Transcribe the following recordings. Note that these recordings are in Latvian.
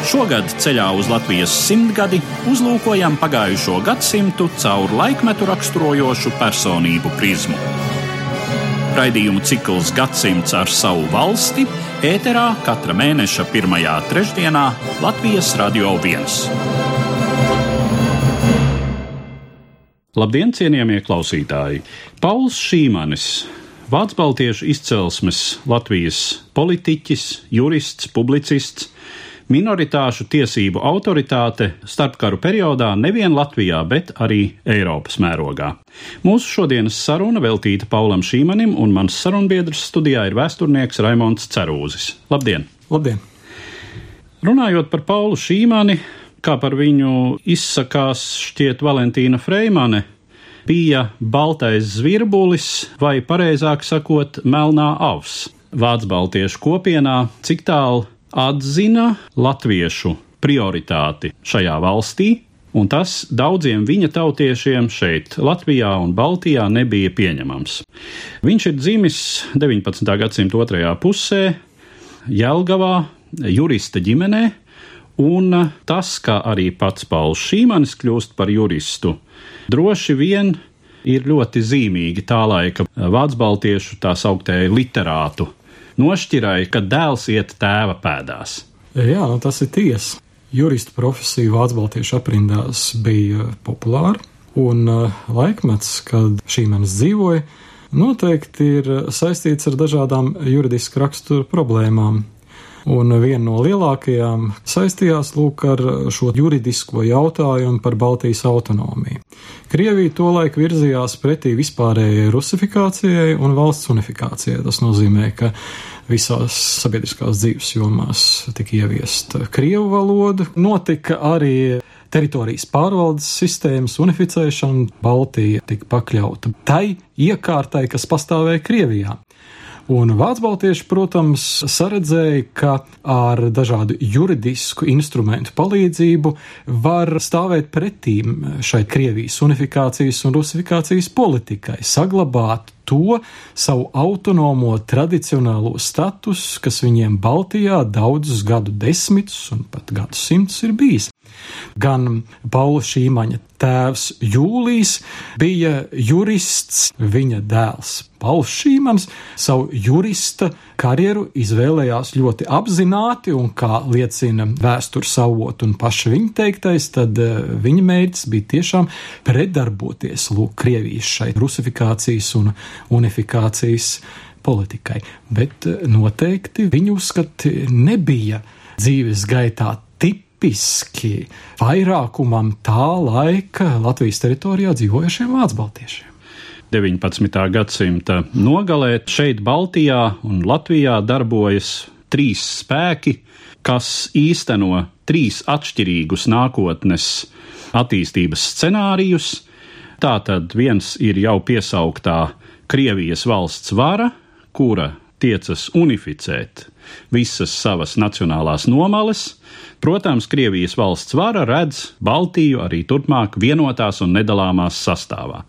Šogad ceļā uz Latvijas simtgadi uzlūkojam pagājušo gadsimtu caur laikmetu raksturojošu personību prizmu. Raidījumu cikls Gadsimts ar savu valsti ēterā katra mēneša pirmajā trešdienā Latvijas Radio 1. Labdien, cienījamie klausītāji! Pauls Šīmanis, Vācu baltiešu izcelsmes Latvijas politiķis, jurists, publicists minoritāšu tiesību autoritāte starpkaru periodā nevien Latvijā, bet arī Eiropas mērogā. Mūsu šodienas saruna veltīta Paulam Šīmanim, un mans sarunbiedrs studijā ir vēsturnieks Raimons Cerūzis. Labdien! Labdien! Runājot par Paulu Šīmani, kā par viņu izsakās šķiet Valentīna Freimane, bija baltais zvirbulis, vai pareizāk sakot, melnā avs. Vācu baltiešu kopienā, cik tālu atzina latviešu prioritāti šajā valstī, un tas daudziem viņa tautiešiem šeit, Latvijā un Baltijā, nebija pieņemams. Viņš ir dzimis 19. gadsimta otrajā pusē, Jelgavā, jurista ģimenē, un tas, kā arī pats Pauls Šīmanis kļūst par juristu, droši vien ir ļoti zīmīgi tā laika vācu baltiešu tā sauktēju literātu nošķirai, ka dēls iet tēva pēdās. Jā, nu tas ir tiesa. Jurista profesija Vācu Baltiešu aprindās bija populāra, un uh, laikmets, kad šī manis dzīvoja, noteikti ir saistīts ar dažādām juridiska rakstura problēmām. Un viena no lielākajām saistījās lūk ar šo juridisko jautājumu par Baltijas autonomiju. Krievija tolaik virzījās pretī vispārējai rusifikācijai un valsts unifikācijai. Tas nozīmē, ka visās sabiedriskās dzīves jomās tika ieviesta krievu valoda, notika arī teritorijas pārvaldes sistēmas unificēšana, Baltija tika pakļauta tai iekārtai, kas pastāvēja Krievijā. Un Vācu baltieši, protams, saredzēja, ka ar dažādu juridisku instrumentu palīdzību var stāvēt pretīm šai Krievijas unifikācijas un rusifikācijas politikai, saglabāt to savu autonomo tradicionālo statusu, kas viņiem Baltijā daudzus gadu desmitus un pat gadsimtus ir bijis. Gan Paula Šīmaņa tēvs Jūlijs bija jurists, viņa dēls Pauls Šīmans savu jurista karjeru izvēlējās ļoti apzināti, un kā liecina vēstures avot un paša viņa teiktais, tad eh, viņa mērķis bija tiešām pretdarboties lūk Krievijas šai rusifikācijas un unifikācijas politikai. Bet eh, noteikti viņu uzskati nebija dzīves gaitā tipiski vairākumam tā laika Latvijas teritorijā dzīvojušiem vācu baltiešiem. 19. gadsimta nogalē šeit, Baltijā un Latvijā darbojas trīs spēki, kas īsteno trīs atšķirīgus nākotnes attīstības scenārijus. Tātad viens ir jau piesauktā Krievijas valsts vara, kura tiecas unificēt visas savas nacionālās nomales. Protams, Krievijas valsts vara redz Baltiju arī turpmāk vienotās un nedalāmās sastāvā.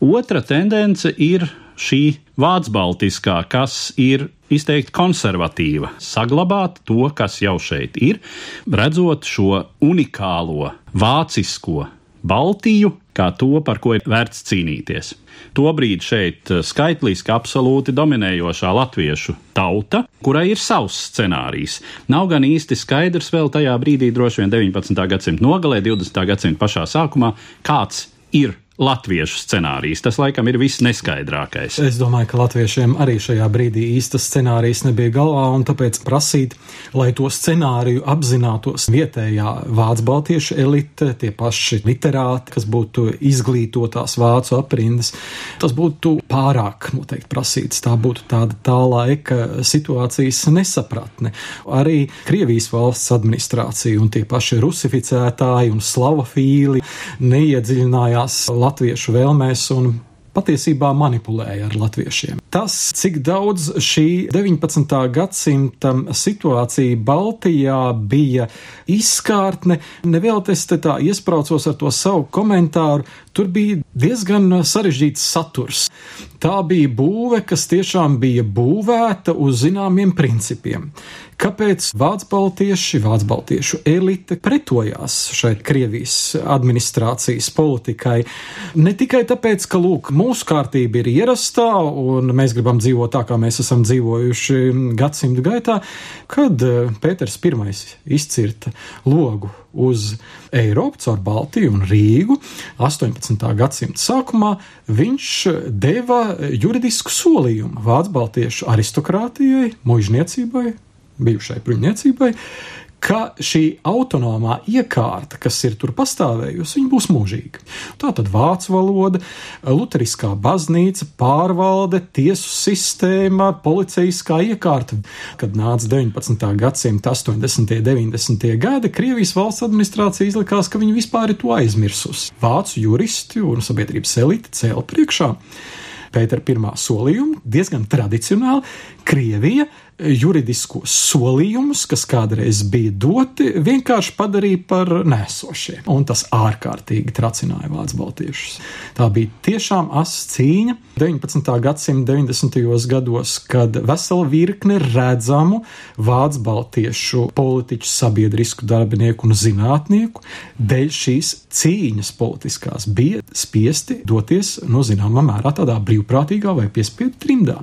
Otra tendence ir šī vācu-baltiskā, kas ir izteikti konservatīva, saglabāt to, kas jau šeit ir, redzot šo unikālo vācisko Baltiju kā to, par ko ir vērts cīnīties. Tobrīd šeit eh, skaitliski absolūti dominējošā latviešu tauta, kurai ir savs scenārijs. Nav gan īsti skaidrs vēl tajā brīdī, droši vien 19. gadsimta nogalē, 20. gadsimta pašā sākumā, kāds ir latviešu scenārijs. Tas laikam ir viss neskaidrākais. Es domāju, ka latviešiem arī šajā brīdī īstas scenārijas nebija galvā, un tāpēc prasīt, lai to scenāriju apzinātos vietējā vācu baltiešu elite, tie paši literāti, kas būtu izglītotās vācu aprindas, tas būtu pārāk noteikti prasīts. Tā būtu tāda tā laika situācijas nesapratne. Arī Krievijas valsts administrācija un tie paši rusificētāji un slavofīli neiedziļinājās latviešu vēlmēs un patiesībā manipulēja ar latviešiem. Tas, cik daudz šī 19. gadsimta situācija Baltijā bija izskārtne, nevēlties te tā iespraucos ar to savu komentāru, tur bija diezgan sarežģīts saturs. Tā bija būve, kas tiešām bija būvēta uz zināmiem principiem. Kāpēc vācu baltieši, vācu baltiešu elite pretojās šai Krievijas administrācijas politikai? Ne tikai tāpēc, ka, lūk, mūsu kārtība ir ierastā un mēs gribam dzīvot tā, kā mēs esam dzīvojuši gadsimtu gaitā, kad eh, Pēters I izcirta logu uz Eiropu caur Baltiju un Rīgu 18. gadsimta sākumā, viņš deva juridisku solījumu vācu baltiešu aristokrātijai, mužniecībai, bijušai bruņniecībai, ka šī autonomā iekārta, kas ir tur pastāvējusi, viņa būs mūžīga. Tā tad vācu valoda, luteriskā baznīca, pārvalde, tiesu sistēma, policijiskā iekārta. Kad nāca 19. gadsimta 80. un 90. gadi, Krievijas valsts administrācija izlikās, ka viņi vispār ir to aizmirsusi. Vācu juristi un sabiedrības elite cēla priekšā Pētera pirmā solījumu, diezgan tradicionāli, Krievija juridiskos solījumus, kas kādreiz bija doti, vienkārši padarīja par nēsošiem. Un tas ārkārtīgi tracināja vācu baltiešus. Tā bija tiešām asa cīņa 19. gadsimta 90. gados, kad vesela virkne redzamu vācu baltiešu politiķu, sabiedrisku darbinieku un zinātnieku dēļ šīs cīņas politiskās bija spiesti doties no zināmā mērā tādā brīvprātīgā vai piespiedu trimdā.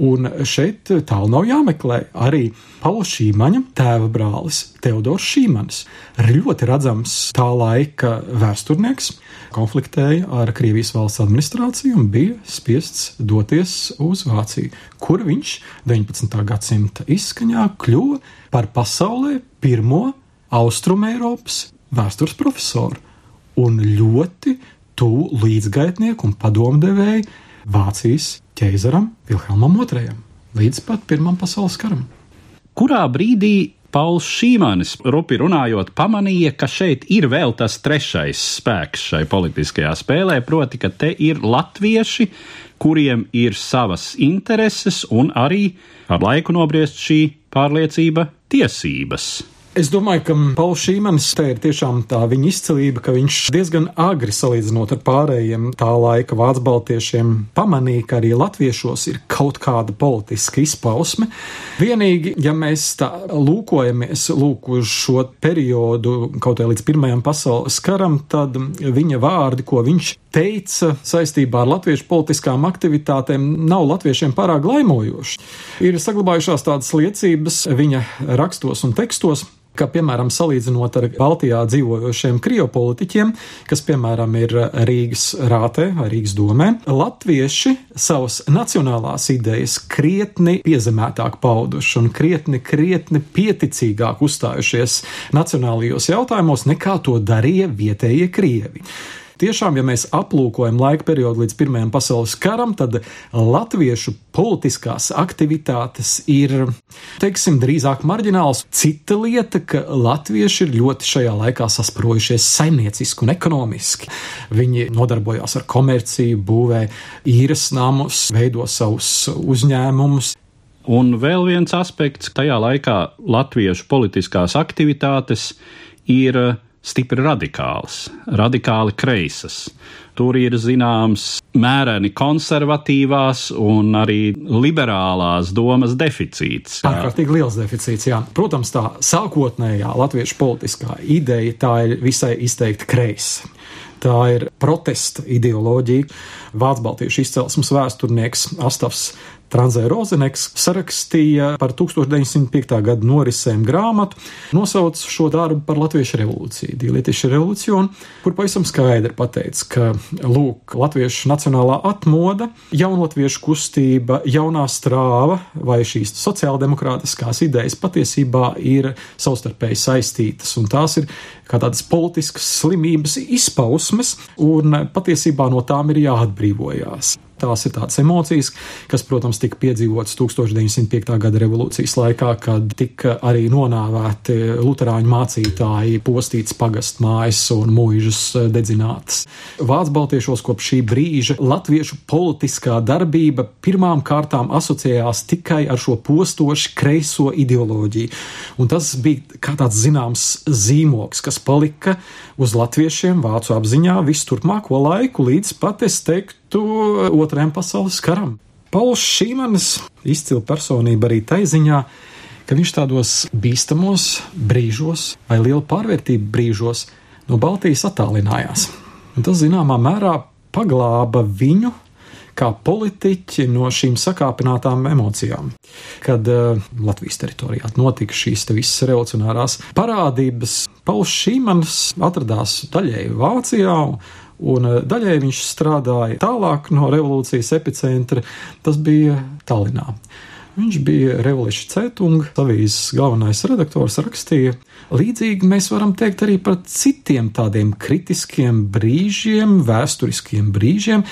Un šeit tālu nav jāmeklē arī Paula Šīmaņa tēva brālis Teodors Šīmanis. Ļoti redzams tā laika vēsturnieks, konfliktēja ar Krievijas valsts administrāciju un bija spiests doties uz Vāciju, kur viņš 19. gadsimta izskaņā kļuva par pasaulē pirmo Austrumēropas vēstures profesoru un ļoti tuvu līdzgaitnieku un padomdevēju Vācijas ķeizaram Vilhelmam II līdz pat Pirmam pasaules karam. Kurā brīdī Pauls Šīmanis, rupi runājot, pamanīja, ka šeit ir vēl tas trešais spēks šai politiskajā spēlē, proti, ka te ir latvieši, kuriem ir savas intereses un arī ar laiku nobriest šī pārliecība tiesības. Es domāju, ka Pauls Šīmanis te ir tiešām tā viņa izcilība, ka viņš diezgan agri salīdzinot ar pārējiem tā laika vācu baltiešiem pamanīja, ka arī latviešos ir kaut kāda politiska izpausme. Vienīgi, ja mēs tā lūkojamies lūk uz šo periodu kaut kā līdz Pirmajam pasaules karam, tad viņa vārdi, ko viņš teica saistībā ar latviešu politiskām aktivitātēm, nav latviešiem pārāk laimojoši. Ir saglabājušās tādas liecības viņa rakstos un tekstos, ka, piemēram, salīdzinot ar Baltijā dzīvojošiem kriopolitiķiem, kas, piemēram, ir Rīgas rātē vai Rīgas domē, latvieši savas nacionālās idejas krietni piezemētāk pauduši un krietni, krietni pieticīgāk uzstājušies nacionālajos jautājumos nekā to darīja vietējie krievi tiešām, ja mēs aplūkojam laika periodu līdz Pirmajam pasaules karam, tad latviešu politiskās aktivitātes ir, teiksim, drīzāk marģināls. Cita lieta, ka latvieši ir ļoti šajā laikā sasprojušies saimnieciski un ekonomiski. Viņi nodarbojās ar komerciju, būvē īres namus, veido savus uzņēmumus. Un vēl viens aspekts, tajā laikā latviešu politiskās aktivitātes ir stipri radikāls, radikāli kreisas. Tur ir zināms mēreni konservatīvās un arī liberālās domas deficīts. Ārkārtīgi liels deficīts, jā. Protams, tā sākotnējā latviešu politiskā ideja tā ir visai izteikti kreisa. Tā ir protesta ideoloģija. Vācu baltiešu izcelsmes vēsturnieks Astavs Tranzē Rozeneks sarakstīja par 1905. gada norisēm grāmatu, nosauc šo darbu par Latviešu revolūciju, Dīlietīšu revolūciju, kur pavisam skaidri pateica, ka, lūk, Latviešu nacionālā atmoda, jaunatviešu kustība, jaunā strāva vai šīs sociāldemokrātiskās idejas patiesībā ir savstarpēji saistītas, un tās ir kā tādas politiskas slimības izpausmes, un patiesībā no tām ir jāatbrīvojās. Tās ir tādas emocijas, kas, protams, tika piedzīvotas 1905. gada revolūcijas laikā, kad tika arī nonāvēti luterāņu mācītāji, postīts pagastmājas un mūžas dedzinātas. Vācu baltiešos kopš šī brīža latviešu politiskā darbība pirmām kārtām asociējās tikai ar šo postošu kreiso ideoloģiju. Un tas bija kā tāds zināms zīmoks, kas palika uz latviešiem vācu apziņā visu turpmāko laiku, līdz pat es teiktu otrajam pasaules karam. Pauls Šīmanis izcila personība arī tai ziņā, ka viņš tādos bīstamos brīžos vai liela pārvērtību brīžos no Baltijas attālinājās. Un tas zināmā mērā paglāba viņu kā politiķi no šīm sakāpinātām emocijām. Kad uh, Latvijas teritorijā notika šīs visas revolucionārās parādības, Pauls Šīmans atradās daļēji Vācijā. Un uh, daļai viņš strādāja tālāk no revolūcijas epicentra, tas bija Tallinā. Viņš bija Revolučija Cētunga, avīzes galvenais redaktors, rakstīja. Līdzīgi mēs varam teikt arī par citiem tādiem kritiskiem brīžiem, vēsturiskiem brīžiem,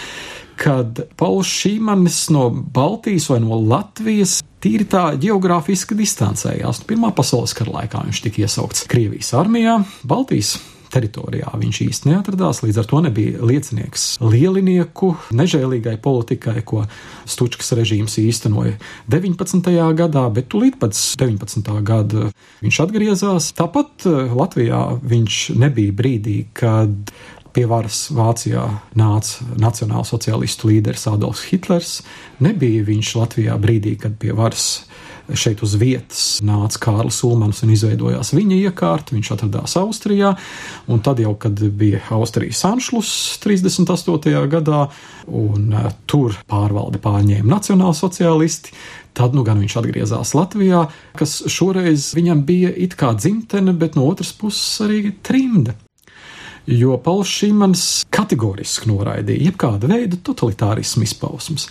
kad Pauls Šīmanis no Baltijas vai no Latvijas tīri tā geogrāfiski distancējās. Pirmā pasaules kara laikā viņš tika iesaukts Krievijas armijā, Baltijas teritorijā viņš īsti neatradās, līdz ar to nebija liecinieks lielinieku nežēlīgai politikai, ko Stučkas režīms īstenoja 19. gadā, bet tūlīt pēc 19. gada viņš atgriezās. Tāpat eh, Latvijā viņš nebija brīdī, kad pie varas Vācijā nāca nacionālsociālistu līderis Adolfs Hitlers. Nebija viņš Latvijā brīdī, kad pie varas šeit uz vietas nāca Kārlis Ulmans un izveidojās viņa iekārta. Viņš atradās Austrijā, un tad jau, kad bija Austrijas anšlus 38. gadā, un uh, tur pārvaldi pārņēma nacionālsociālisti, Tad nu gan viņš atgriezās Latvijā, kas šoreiz viņam bija it kā dzimtene, bet no otras puses arī trimde jo Pauls Šīmans kategoriski noraidīja jebkāda veida totalitārismu izpausmes.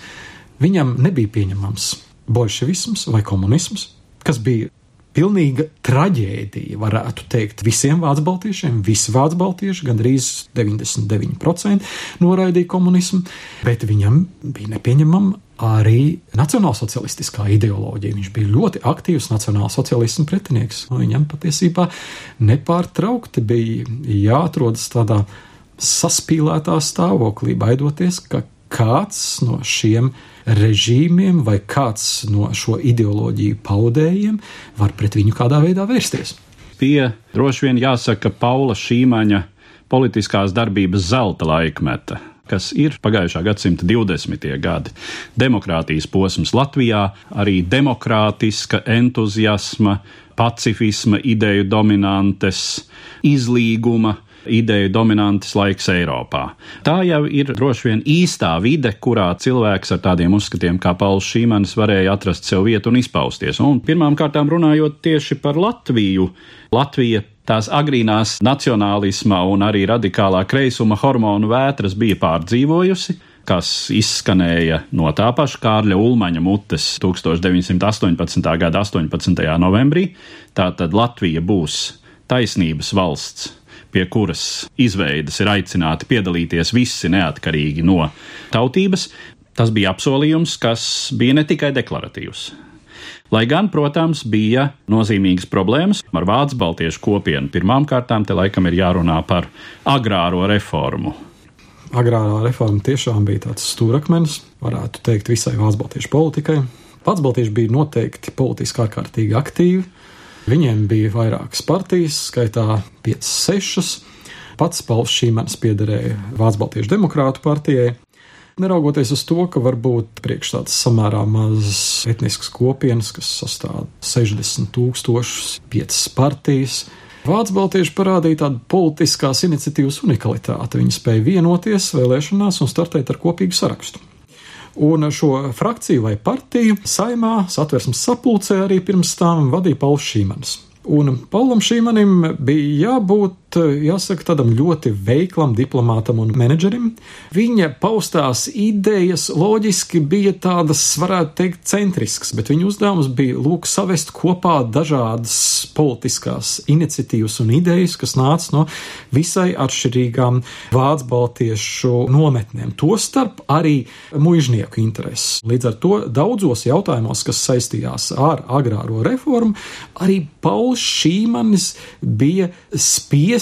Viņam nebija pieņemams bolševisms vai komunisms, kas bija pilnīga traģēdija, varētu teikt, visiem vācu baltiešiem. Visi vācu baltieši, gandrīz 99% noraidīja komunismu, bet viņam bija nepieņemama arī nacionālsocialistiskā ideoloģija. Viņš bija ļoti aktīvs nacionālsocialismu pretinieks. Viņam patiesībā nepārtraukti bija jāatrodas tādā saspīlētā stāvoklī, baidoties, ka kāds no šiem režīmiem vai kāds no šo ideoloģiju paudējiem var pret viņu kādā veidā vērsties. Pie droši vien jāsaka Paula Šīmaņa politiskās darbības zelta laikmeta kas ir pagājušā gadsimta 20. gadi. Demokrātijas posms Latvijā, arī demokrātiska entuziasma, pacifisma ideju dominantes, izlīguma ideju dominantas laiks Eiropā. Tā jau ir droši vien īstā vide, kurā cilvēks ar tādiem uzskatiem kā Pauls Šīmanis varēja atrast sev vietu un izpausties. Un pirmām kārtām runājot tieši par Latviju, Latvija tās agrīnās nacionālisma un arī radikālā kreisuma hormonu vētras bija pārdzīvojusi kas izskanēja no tā paša Kārļa Ulmaņa mutes 1918. gada 18. novembrī. Tātad Latvija būs taisnības valsts, pie kuras izveidas ir aicināti piedalīties visi neatkarīgi no tautības. Tas bija apsolījums, kas bija ne tikai deklaratīvs. Lai gan, protams, bija nozīmīgas problēmas ar vācu baltiešu kopienu. Pirmām kārtām te laikam ir jārunā par agrāro reformu. Agrārā reforma tiešām bija tāds stūrakmenis, varētu teikt, visai vācu baltiešu politikai. Pats baltieši bija noteikti politiski ārkārtīgi aktīvi. Viņiem bija vairākas partijas, skaitā 5, 6. Pats Pauls Šīmans piederēja Vācu Baltiešu demokrātu partijai, Neraugoties uz to, ka varbūt priekš tādas samērā mazas etniskas kopienas, kas sastāv 60 tūkstošus, 5 partijas, Vācu baltieši parādīja tādu politiskās iniciatīvas unikalitāti. Viņi spēja vienoties vēlēšanās un startēt ar kopīgu sarakstu. Un šo frakciju vai partiju saimā satversmes sapulcē arī pirms tam vadīja Pauls Šīmans. Un Paulam Šīmanim bija jābūt jāsaka, tādam ļoti veiklam diplomātam un menedžerim. Viņa paustās idejas loģiski bija tādas, varētu teikt, centriskas, bet viņa uzdevums bija lūk savest kopā dažādas politiskās iniciatīvas un idejas, kas nāca no visai atšķirīgām vācu baltiešu nometnēm, tostarp arī mužnieku intereses. Līdz ar to daudzos jautājumos, kas saistījās ar agrāro reformu, arī Pauls Šīmanis bija spiests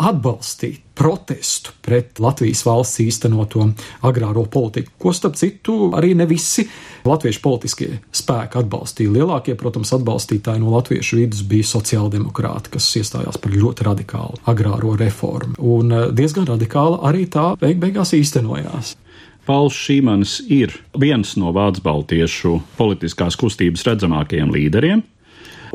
atbalstīt protestu pret Latvijas valsts īstenoto agrāro politiku, ko starp citu arī ne visi latviešu politiskie spēki atbalstīja. Lielākie, protams, atbalstītāji no latviešu vidus bija sociāldemokrāti, kas iestājās par ļoti radikālu agrāro reformu, un eh, diezgan radikāli arī tā beig beigās īstenojās. Pauls Šīmanis ir viens no Vācu baltiešu politiskās kustības redzamākajiem līderiem,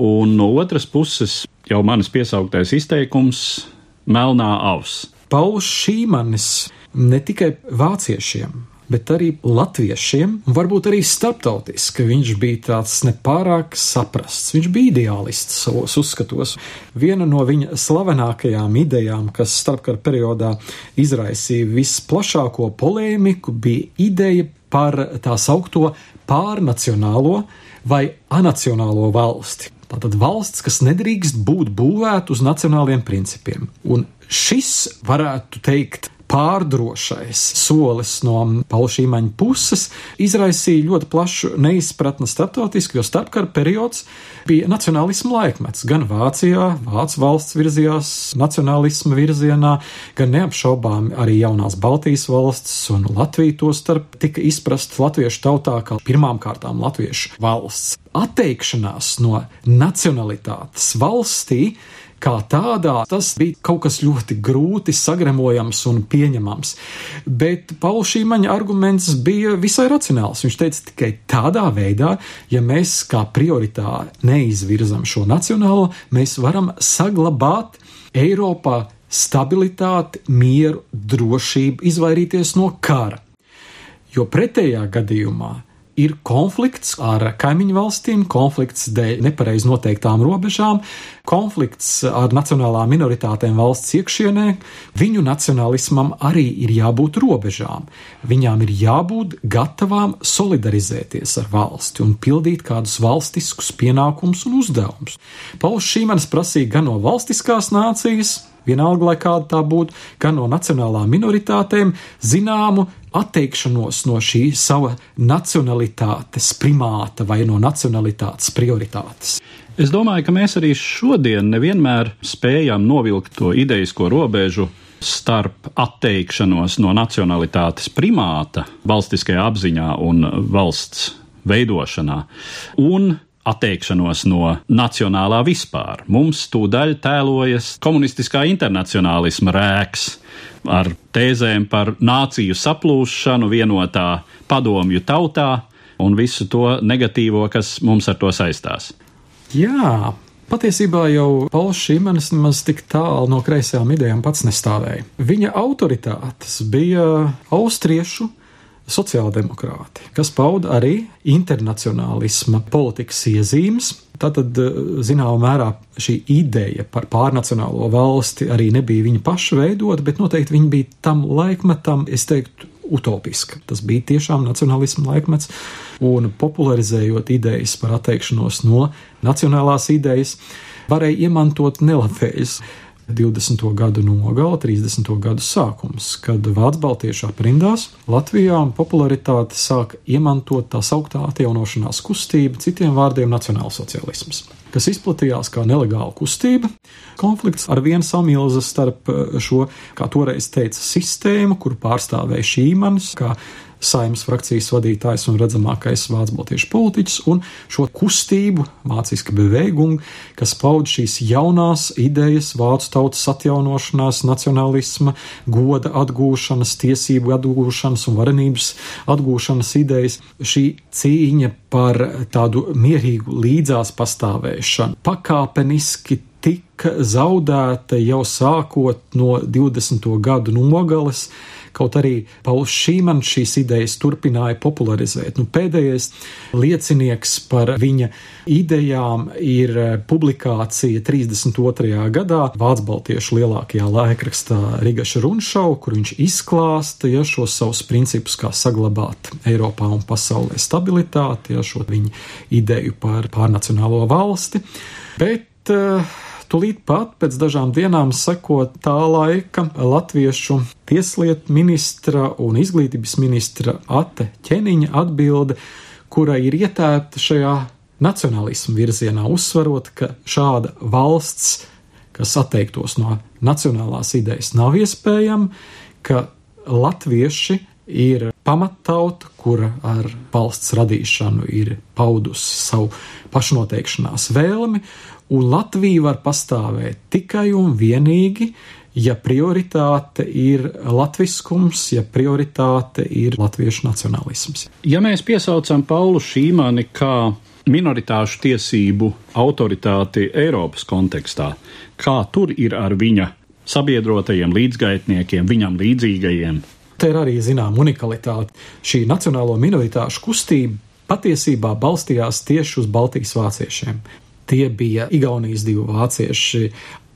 un no otras puses jau manis piesauktais izteikums - melnā auss. Pauls Šīmanis ne tikai vāciešiem, bet arī latviešiem, un varbūt arī starptautiski. Viņš bija tāds nepārāk saprasts. Viņš bija ideālists savos uzskatos. Viena no viņa slavenākajām idejām, kas starpkara periodā izraisīja visplašāko polēmiku, bija ideja par tā saukto pārnacionālo vai anacionālo valsti. Tātad valsts, kas nedrīkst būt būvēta uz nacionāliem principiem. Un šis, varētu teikt, pārdrošais solis no Paula Šīmaņa puses izraisīja ļoti plašu neizpratni starptautiski, jo starpkara periods bija nacionālisma laikmets. Gan Vācijā, Vācu valsts virzījās nacionālisma virzienā, gan neapšaubām arī jaunās Baltijas valsts un Latvija to starp tika izprast latviešu tautā kā pirmām kārtām latviešu valsts. Atteikšanās no nacionalitātes valstī kā tādā, tas bija kaut kas ļoti grūti sagremojams un pieņemams. Bet Pauls Šīmaņa arguments bija visai racionāls. Viņš teica, tikai tādā veidā, ja mēs kā prioritāri neizvirzam šo nacionālo, mēs varam saglabāt Eiropā stabilitāti, mieru, drošību, izvairīties no kara. Jo pretējā gadījumā ir konflikts ar kaimiņu valstīm, konflikts dēļ nepareiz noteiktām robežām, konflikts ar nacionālām minoritātēm valsts iekšienē. Viņu nacionālismam arī ir jābūt robežām. Viņām ir jābūt gatavām solidarizēties ar valsti un pildīt kādus valstiskus pienākumus un uzdevumus. Pauls Šīmanis prasīja gan no valstiskās nācijas, vienalga, lai kāda tā būtu, gan no nacionālām minoritātēm, zināmu atteikšanos no šī sava nacionalitātes primāta vai no nacionalitātes prioritātes. Es domāju, ka mēs arī šodien nevienmēr spējam novilkt to idejisko robežu starp atteikšanos no nacionalitātes primāta valstiskajā apziņā un valsts veidošanā un atteikšanos no nacionālā vispār. Mums tūdaļ tēlojas komunistiskā internacionālisma rēks ar tēzēm par nāciju saplūšanu vienotā padomju tautā un visu to negatīvo, kas mums ar to saistās. Jā, Patiesībā jau Pauls Šīmenis nemaz tik tālu no kreisajām idejām pats nestāvēja. Viņa autoritātes bija austriešu sociāldemokrāti, kas pauda arī internacionālisma politikas iezīmes. Tātad, eh, zināmā mērā, šī ideja par pārnacionālo valsti arī nebija viņa paša veidota, bet noteikti viņa bija tam laikmetam, es teiktu, utopiska. Tas bija tiešām nacionālisma laikmets, un popularizējot idejas par atteikšanos no nacionālās idejas, varēja iemantot nelabvēlības 20. gadu nogala, 30. gadu sākums, kad Vācu baltiešu aprindās Latvijā popularitāti sāk iemantot tā sauktā atjaunošanās kustība, citiem vārdiem nacionālsociālisms, kas izplatījās kā nelegāla kustība. Konflikts ar vienu samilzi starp šo, kā toreiz teica, sistēmu, kur pārstāvēja šīmanis, kā saimnes frakcijas vadītājs un redzamākais vācu baltiešu politiķis, un šo kustību, vāciska beveigumu, kas paud šīs jaunās idejas, vācu tautas atjaunošanās, nacionālisma, goda atgūšanas, tiesību atgūšanas un varenības atgūšanas idejas, šī cīņa par tādu mierīgu līdzās pastāvēšanu, pakāpeniski tika zaudēta jau sākot no 20. gadu nogales, kaut arī Pauls Šīmans šīs idejas turpināja popularizēt. Nu, pēdējais liecinieks par viņa idejām ir publikācija 32. gadā Vācu Baltiešu lielākajā laikrakstā Rigaša Runšau, kur viņš izklāsta ja, šos savus principus, kā saglabāt Eiropā un pasaulē stabilitāti, ja šo viņa ideju par pārnacionālo valsti. Bet uh, Tūlīt pat pēc dažām dienām seko tā laika latviešu tieslietu ministra un izglītības ministra Ate ķeniņa atbilde, kura ir ietēpta šajā nacionālismu virzienā, uzsverot, ka šāda valsts, kas atteiktos no nacionālās idejas, nav iespējama, ka latvieši ir pamattauta, kura ar valsts radīšanu ir paudusi savu pašnoteikšanās vēlmi, un Latvija var pastāvēt tikai un vienīgi, ja prioritāte ir latviskums, ja prioritāte ir latviešu nacionālisms. Ja mēs piesaucam Paulu Šīmani kā minoritāšu tiesību autoritāti Eiropas kontekstā, kā tur ir ar viņa sabiedrotajiem līdzgaitniekiem, viņam līdzīgajiem? Te ir arī zināma unikalitāte. Šī nacionālo minoritāšu kustība patiesībā balstījās tieši uz Baltijas vāciešiem. Tie bija Igaunijas divi vācieši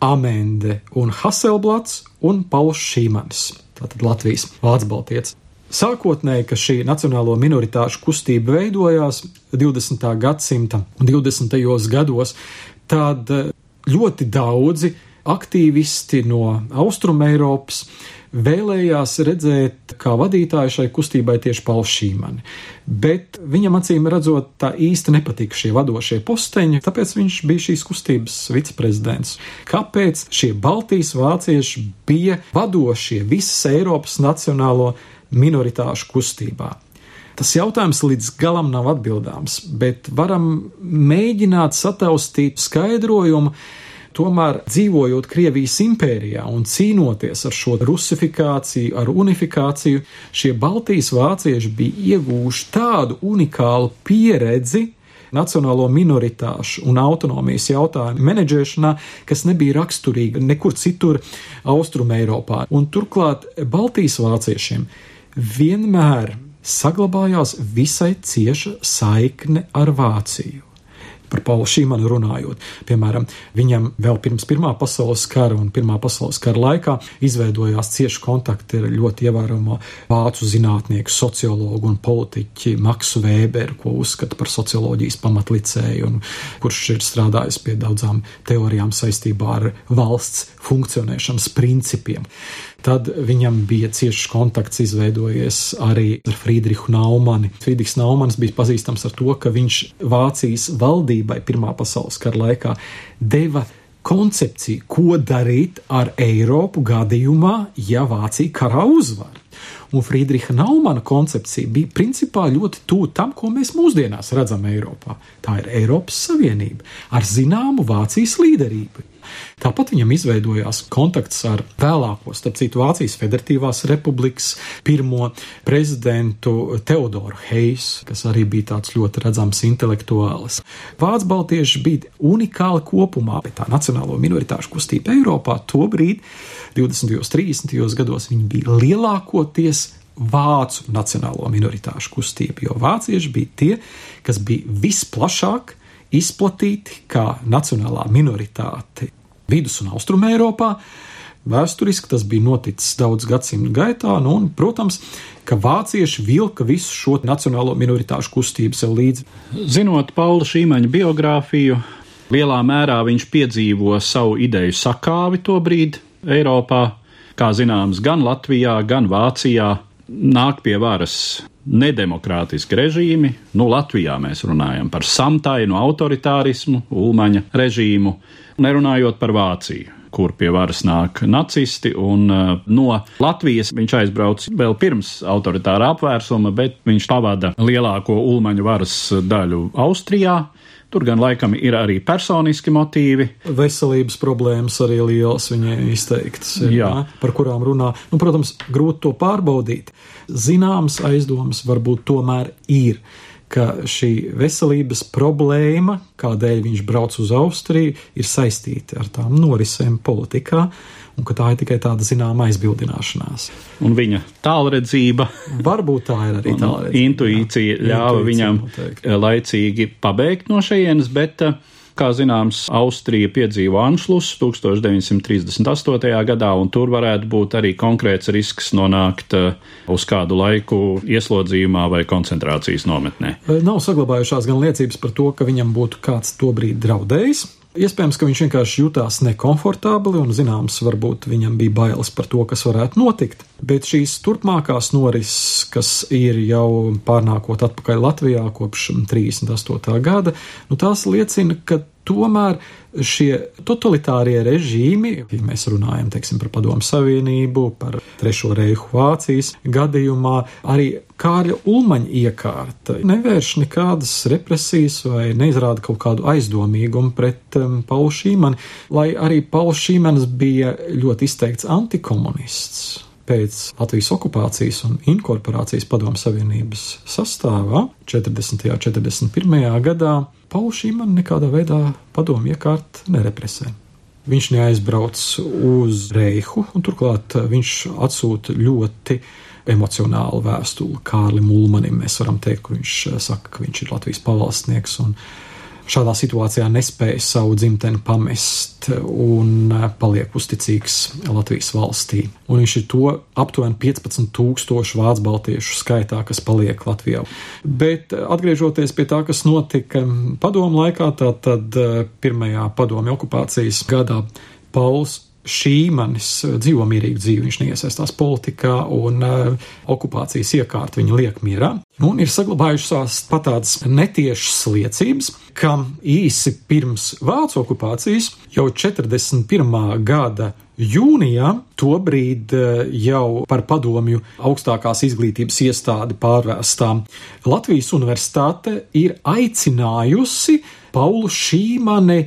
Amende un Haselblats un Pauls Šīmanis, tātad Latvijas vācu baltietis. Sākotnēji, kad šī nacionālo minoritāšu kustība veidojās 20. gadsimta 20. gados, tad ļoti daudzi aktīvisti no Austrumēropas vēlējās redzēt kā vadītāju šai kustībai tieši Paulu Šīmani. Bet viņam acīm redzot, tā īsti nepatika šie vadošie posteņi, tāpēc viņš bija šīs kustības viceprezidents. Kāpēc šie Baltijas vācieši bija vadošie visas Eiropas nacionālo minoritāšu kustībā? Tas jautājums līdz galam nav atbildāms, bet varam mēģināt sataustīt skaidrojumu, Tomēr dzīvojot Krievijas impērijā un cīnoties ar šo rusifikāciju, ar unifikāciju, šie Baltijas vācieši bija ieguvuši tādu unikālu pieredzi, nacionālo minoritāšu un autonomijas jautājumu menedžēšanā, kas nebija raksturīga nekur citur Austrum Eiropā. Un turklāt Baltijas vāciešiem vienmēr saglabājās visai cieša saikne ar Vāciju par Paulu Šīmanu runājot. Piemēram, viņam vēl pirms Pirmā pasaules kara un Pirmā pasaules kara laikā izveidojās cieši kontakti ar ļoti ievērojamo vācu zinātnieku, sociologu un politiķi Maksu Vēberu, ko uzskata par socioloģijas pamatlicēju un kurš ir strādājis pie daudzām teorijām saistībā ar valsts funkcionēšanas principiem. Tad viņam bija ciešs kontakts izveidojies arī ar Friedrichu Naumani. Friedrichs Naumans bija pazīstams ar to, ka viņš Vācijas valdībai Pirmā pasaules kara laikā deva koncepciju, ko darīt ar Eiropu gadījumā, ja Vācija karā uzvar. Un Friedricha Naumana koncepcija bija principā ļoti tuvu tam, ko mēs mūsdienās redzam Eiropā. Tā ir Eiropas Savienība ar zināmu Vācijas līderību. Tāpat viņam izveidojās kontakts ar vēlāko, starp citu, Vācijas Federatīvās republikas pirmo prezidentu Teodoru Heisu, kas arī bija tāds ļoti redzams intelektuālis. Vācu baltieši bija unikāli kopumā, bet tā nacionālo minoritāšu kustība Eiropā tobrīd, 20. un 30. gados, viņi bija lielākoties vācu nacionālo minoritāšu kustība, jo vācieši bija tie, kas bija visplašāk izplatīti kā nacionālā minoritāte vidus un austrumē Eiropā. Vēsturiski tas bija noticis daudz gadsimtu gaitā, nu, un, protams, ka vācieši vilka visu šo nacionālo minoritāšu kustību sev līdzi. Zinot Paula Šīmaņa biogrāfiju, lielā mērā viņš piedzīvo savu ideju sakāvi to brīdi Eiropā, kā zināms, gan Latvijā, gan Vācijā nāk pie varas nedemokrātiski režīmi. Nu, Latvijā mēs runājam par samtainu autoritārismu, ulmaņa režīmu nerunājot par Vāciju kur pie varas nāk nacisti, un uh, no Latvijas viņš aizbrauc vēl pirms autoritāra apvērsuma, bet viņš pavada lielāko ulmaņu varas daļu Austrijā. Tur gan laikam ir arī personiski motīvi. Veselības problēmas arī lielas viņai izteiktas, ir, Jā. Jā, par kurām runā. Nu, protams, grūti to pārbaudīt. Zināmas aizdomas varbūt tomēr ir ka šī veselības problēma, kādēļ viņš brauc uz Austriju, ir saistīta ar tām norisēm politikā, un ka tā ir tikai tāda zināma aizbildināšanās. Un viņa tālredzība, varbūt tā ir arī tālredzība. Intuīcija ļāva intuīcija, viņam noteikti. laicīgi pabeigt no šejienes, bet uh, Kā zināms, Austrija piedzīvo Anšlusu 1938. gadā, un tur varētu būt arī konkrēts risks nonākt uh, uz kādu laiku ieslodzījumā vai koncentrācijas nometnē. Nav saglabājušās gan liecības par to, ka viņam būtu kāds tobrīd draudējis. Iespējams, ka viņš vienkārši jutās nekomfortabli un, zināms, varbūt viņam bija bailes par to, kas varētu notikt. Bet šīs turpmākās norises, kas ir jau pārnākot atpakaļ Latvijā kopš 38. gada, nu, tās liecina, ka tomēr šie totalitārie režīmi, ja mēs runājam teiksim, par Padomu Savienību, par Trešo reihu Vācijas gadījumā, arī Kārļa Ulmaņa iekārta nevērš nekādas represijas vai neizrāda kaut kādu aizdomīgumu pret um, Paulu Šīmanu, lai arī Pauls Šīmanis bija ļoti izteikts antikomunists pēc Latvijas okupācijas un inkorporācijas Padomu Savienības sastāvā 40. un 41. gadā Pauls Šīmanu nekādā veidā padomu iekārt nerepresē. Viņš neaizbrauc uz Reihu, un turklāt viņš atsūta ļoti emocionālu vēstuli Kārlim Ulmanim. Mēs varam teikt, ka viņš saka, ka viņš ir Latvijas pavalsnieks un šādā situācijā nespēja savu dzimteni pamest un eh, paliek uzticīgs Latvijas valstī. Un viņš ir to aptuveni 15,000 vācu baltiešu skaitā, kas paliek Latvijā. Bet eh, atgriežoties pie tā, kas notika padomu laikā, tad eh, pirmajā padomu okupācijas gadā Pauls šī manis dzīvo mierīgu dzīvi, viņš neiesaistās politikā un uh, okupācijas iekārta viņa liek mierā. Un ir saglabājušās pat tādas netiešas liecības, ka īsi pirms Vācu okupācijas, jau 41. gada jūnijā, tobrīd uh, jau par padomju augstākās izglītības iestādi pārvērstā Latvijas universitāte ir aicinājusi Paulu Šīmani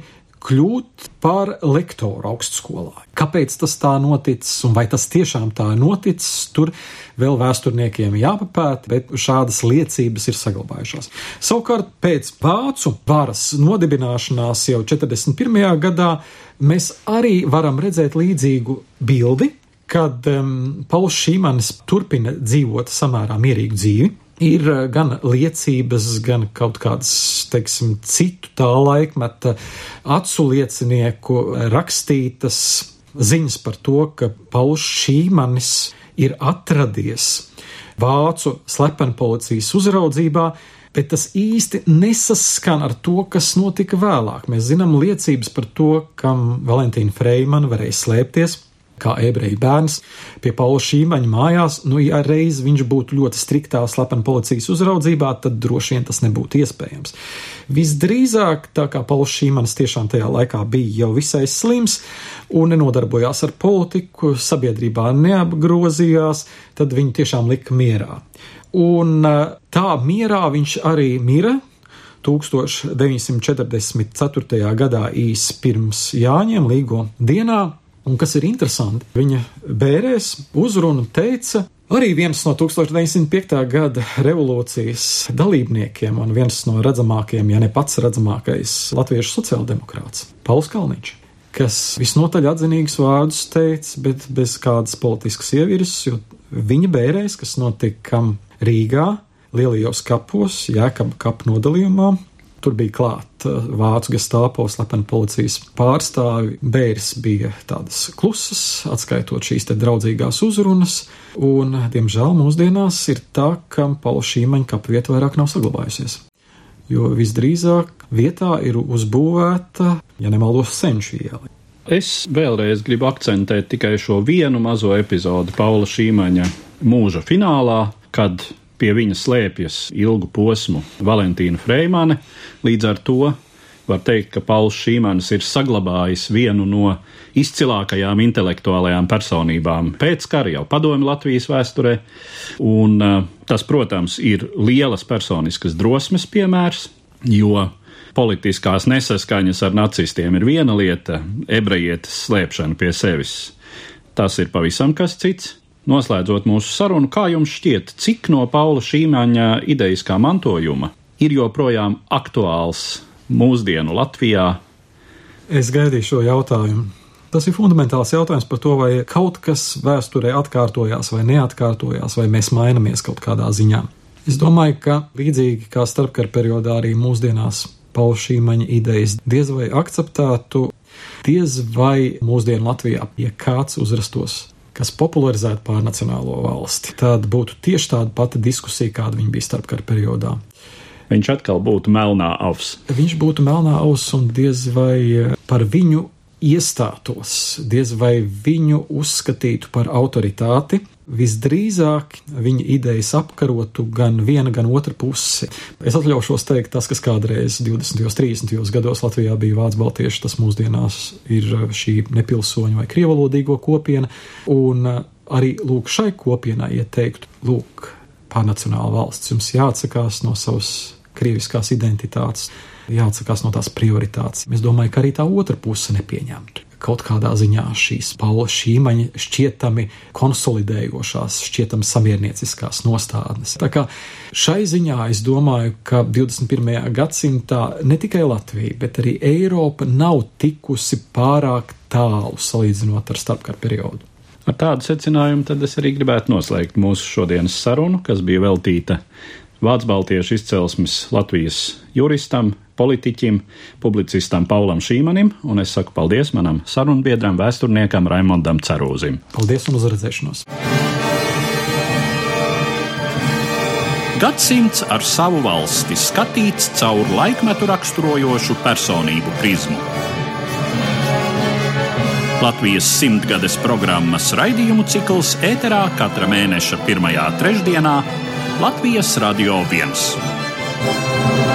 kļūt par lektoru augstskolā. Kāpēc tas tā noticis un vai tas tiešām tā noticis, tur vēl vēsturniekiem jāpapēta, bet šādas liecības ir saglabājušās. Savukārt pēc vācu varas nodibināšanās jau 41. gadā mēs arī varam redzēt līdzīgu bildi, kad um, Pauls Šīmanis turpina dzīvot samērā mierīgu dzīvi ir eh, gan liecības, gan kaut kādas, teiksim, citu tā laikmeta acu liecinieku rakstītas ziņas par to, ka Pauls Šīmanis ir atradies vācu slepenpolicijas uzraudzībā, bet tas īsti nesaskan ar to, kas notika vēlāk. Mēs zinām liecības par to, kam Valentīna Freimana varēja slēpties kā ebreju bērns pie Paula Šīmaņa mājās, nu, ja reiz viņš būtu ļoti striktā slepena policijas uzraudzībā, tad droši vien tas nebūtu iespējams. Visdrīzāk, tā kā Pauls Šīmanis tiešām tajā laikā bija jau visai slims un nenodarbojās ar politiku, sabiedrībā neapgrozījās, tad viņu tiešām lika mierā. Un tā mierā viņš arī mira 1944. gadā īs pirms Jāņiem līgo dienā, Un kas ir interesanti, viņa bērēs uzrunu teica arī viens no 1905. gada revolūcijas dalībniekiem un viens no redzamākajiem, ja ne pats redzamākais latviešu sociāldemokrāts - Pauls Kalniņš kas visnotaļ atzinīgus vārdus teica, bet bez kādas politiskas ievirs, jo viņa bērēs, kas notika Rīgā, lielajos kapos, Jēkaba kapu nodalījumā, Tur bija klāt uh, vācu gestāpo slepeni policijas pārstāvi. Bērs bija tādas klusas, atskaitot šīs te draudzīgās uzrunas, un, diemžēl, mūsdienās ir tā, ka Paula Šīmaņa kapa vieta vairāk nav saglabājusies. Jo visdrīzāk vietā ir uzbūvēta, ja nemaldos, senču iela. Es vēlreiz gribu akcentēt tikai šo vienu mazo epizodi Paula Šīmaņa mūža finālā, kad Pie viņa slēpjas ilgu posmu Valentīna Freimane, līdz ar to var teikt, ka Pauls Šīmanis ir saglabājis vienu no izcilākajām intelektuālajām personībām pēc kara jau padomi Latvijas vēsturē, un uh, tas, protams, ir lielas personiskas drosmes piemērs, jo politiskās nesaskaņas ar nacistiem ir viena lieta, ebrejietes slēpšana pie sevis. Tas ir pavisam kas cits. Noslēdzot mūsu sarunu, kā jums šķiet, cik no Paula Šīmaņa idejiskā mantojuma ir joprojām aktuāls mūsdienu Latvijā? Es gaidīju šo jautājumu. Tas ir fundamentāls jautājums par to, vai kaut kas vēsturē atkārtojās vai neatkārtojās, vai mēs mainamies kaut kādā ziņā. Es domāju, ka līdzīgi kā starpkara periodā arī mūsdienās Paula Šīmaņa idejas diez vai akceptētu, diez vai mūsdienu Latvijā, ja kāds uzrastos kas popularizētu pārnacionālo valsti, tad būtu tieši tāda pati diskusija, kāda viņa bija starpkara periodā. Viņš atkal būtu melnā auss. Viņš būtu melnā auss un diez vai par viņu iestātos, diez vai viņu uzskatītu par autoritāti. Visdrīzāk viņa idejas apkarotu gan viena, gan otra pusi. Es atļaušos teikt, tas, kas kādreiz 20. un 30. gados Latvijā bija vācu baltieši, tas mūsdienās ir šī nepilsoņu vai krievalodīgo kopiena. Un arī lūk, šai kopienai ieteiktu, lūk, pārnacionāla valsts, jums jāatsakās no savas krieviskās identitātes jāatsakās no tās prioritātes. Es domāju, ka arī tā otra puse nepieņemtu. Kaut kādā ziņā šīs Paula šīmaņa šķietami konsolidējošās, šķietami samiernieciskās nostādnes. Tā kā šai ziņā es domāju, ka 21. gadsimtā ne tikai Latvija, bet arī Eiropa nav tikusi pārāk tālu salīdzinot ar starpkara periodu. Ar tādu secinājumu tad es arī gribētu noslēgt mūsu šodienas sarunu, kas bija veltīta Vācu baltiešu izcelsmes Latvijas juristam, politiķim, publicistam Paulam Šīmanim, un es saku paldies manam sarunbiedram, vēsturniekam Raimondam Cerūzim. Paldies un uzredzēšanos! Gadsimts ar savu valsti skatīts caur laikmetu raksturojošu personību prizmu. Latvijas simtgades programmas raidījumu cikls ēterā katra mēneša pirmajā trešdienā Latvijas Radio 1.